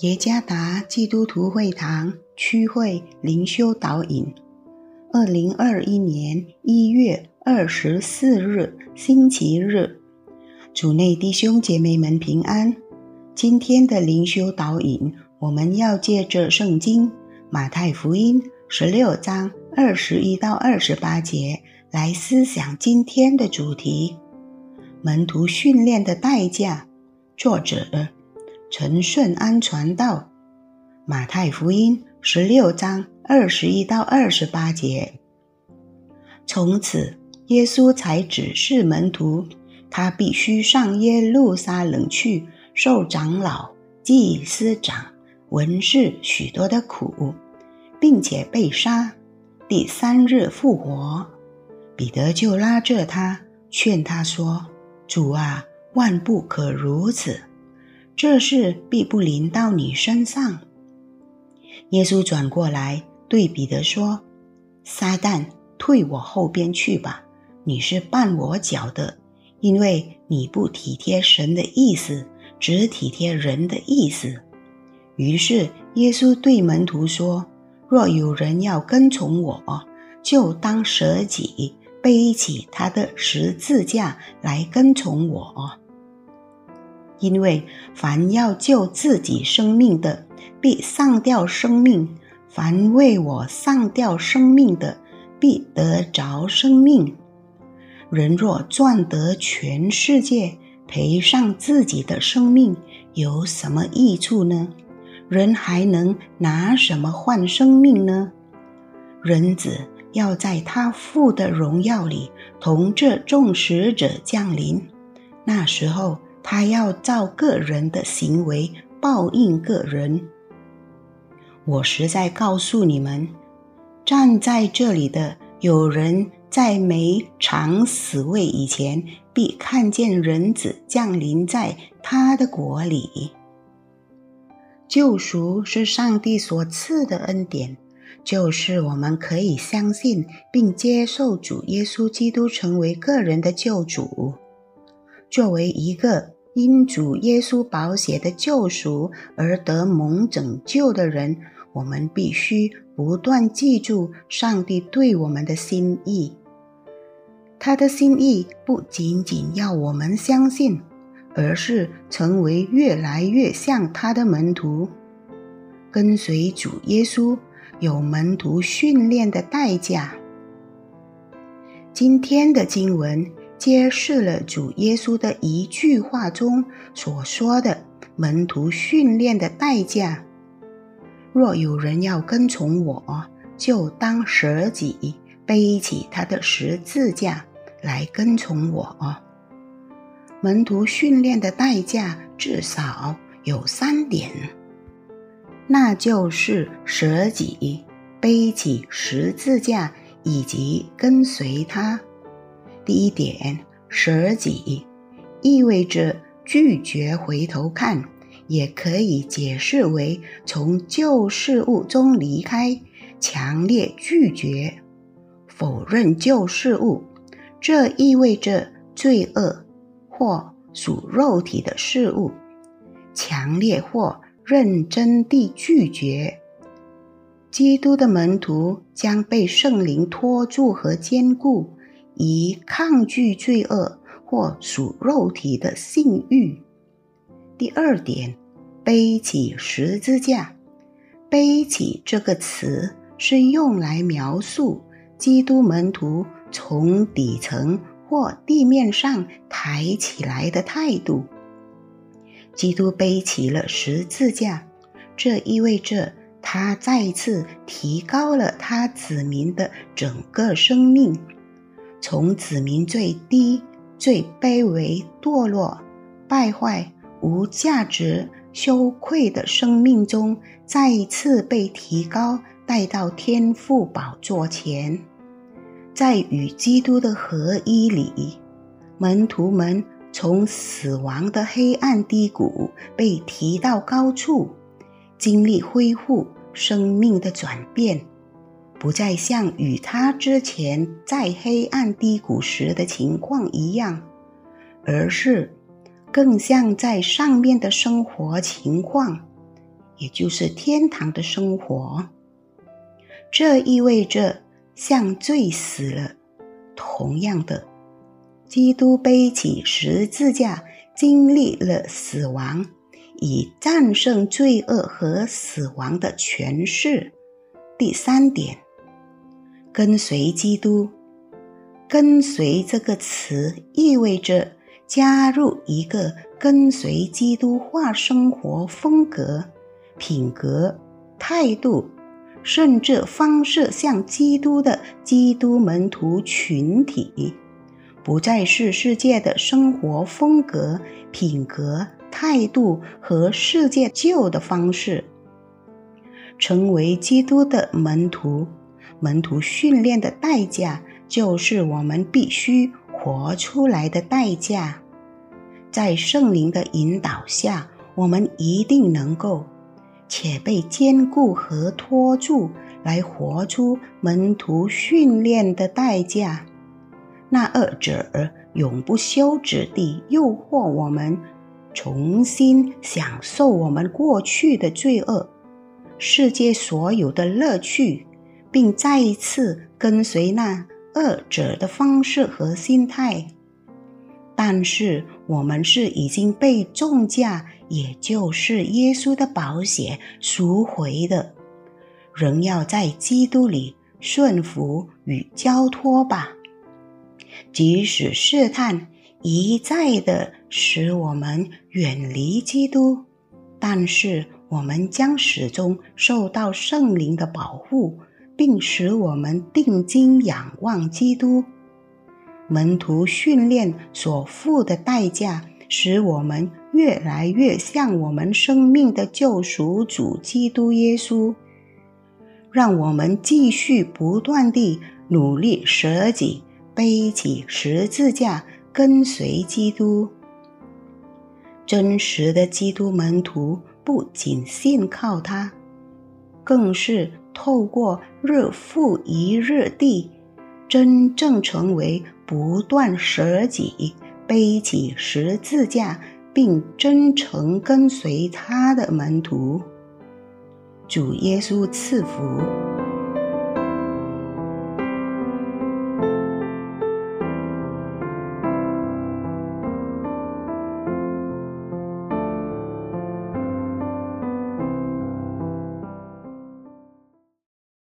耶加达基督徒会堂区会灵修导引，二零二一年一月二十四日星期日，主内弟兄姐妹们平安。今天的灵修导引，我们要借着圣经马太福音十六章二十一到二十八节来思想今天的主题：门徒训练的代价。作者。陈顺安传道，马太福音十六章二十一到二十八节。从此，耶稣才指示门徒，他必须上耶路撒冷去，受长老、祭司长、文士许多的苦，并且被杀，第三日复活。彼得就拉着他，劝他说：“主啊，万不可如此。”这事必不临到你身上。耶稣转过来对彼得说：“撒旦，退我后边去吧！你是绊我脚的，因为你不体贴神的意思，只体贴人的意思。”于是耶稣对门徒说：“若有人要跟从我，就当舍己，背起他的十字架来跟从我。”因为凡要救自己生命的，必丧掉生命；凡为我丧掉生命的，必得着生命。人若赚得全世界，赔上自己的生命，有什么益处呢？人还能拿什么换生命呢？人子要在他父的荣耀里，同这众使者降临，那时候。他要照个人的行为报应个人。我实在告诉你们，站在这里的有人在没尝死味以前，必看见人子降临在他的国里。救赎是上帝所赐的恩典，就是我们可以相信并接受主耶稣基督成为个人的救主。作为一个因主耶稣宝血的救赎而得蒙拯救的人，我们必须不断记住上帝对我们的心意。他的心意不仅仅要我们相信，而是成为越来越像他的门徒。跟随主耶稣有门徒训练的代价。今天的经文。揭示了主耶稣的一句话中所说的门徒训练的代价。若有人要跟从我，就当舍己，背起他的十字架来跟从我。门徒训练的代价至少有三点，那就是舍己、背起十字架以及跟随他。第一点，舍己意味着拒绝回头看，也可以解释为从旧事物中离开，强烈拒绝、否认旧事物。这意味着罪恶或属肉体的事物，强烈或认真地拒绝。基督的门徒将被圣灵托住和坚固。以抗拒罪恶或属肉体的性欲。第二点，背起十字架。背起这个词是用来描述基督门徒从底层或地面上抬起来的态度。基督背起了十字架，这意味着他再次提高了他子民的整个生命。从子民最低、最卑微、堕落、败坏、无价值、羞愧的生命中，再一次被提高，带到天父宝座前，在与基督的合一里，门徒们从死亡的黑暗低谷被提到高处，经历恢复生命的转变。不再像与他之前在黑暗低谷时的情况一样，而是更像在上面的生活情况，也就是天堂的生活。这意味着像罪死了。同样的，基督背起十字架，经历了死亡，以战胜罪恶和死亡的权势。第三点，跟随基督。跟随这个词意味着加入一个跟随基督化生活风格、品格、态度，甚至方式像基督的基督门徒群体，不再是世界的生活风格、品格、态度和世界旧的方式。成为基督的门徒，门徒训练的代价。就是我们必须活出来的代价。在圣灵的引导下，我们一定能够，且被坚固和托住，来活出门徒训练的代价。那二者永不休止地诱惑我们，重新享受我们过去的罪恶、世界所有的乐趣，并再一次跟随那。二者的方式和心态，但是我们是已经被重价，也就是耶稣的宝血赎回的，仍要在基督里顺服与交托吧。即使试探一再的使我们远离基督，但是我们将始终受到圣灵的保护。并使我们定睛仰望基督。门徒训练所付的代价，使我们越来越像我们生命的救赎主基督耶稣。让我们继续不断地努力舍己，背起十字架，跟随基督。真实的基督门徒不仅信靠他，更是。透过日复一日地真正成为不断舍己、背起十字架，并真诚跟随他的门徒，主耶稣赐福。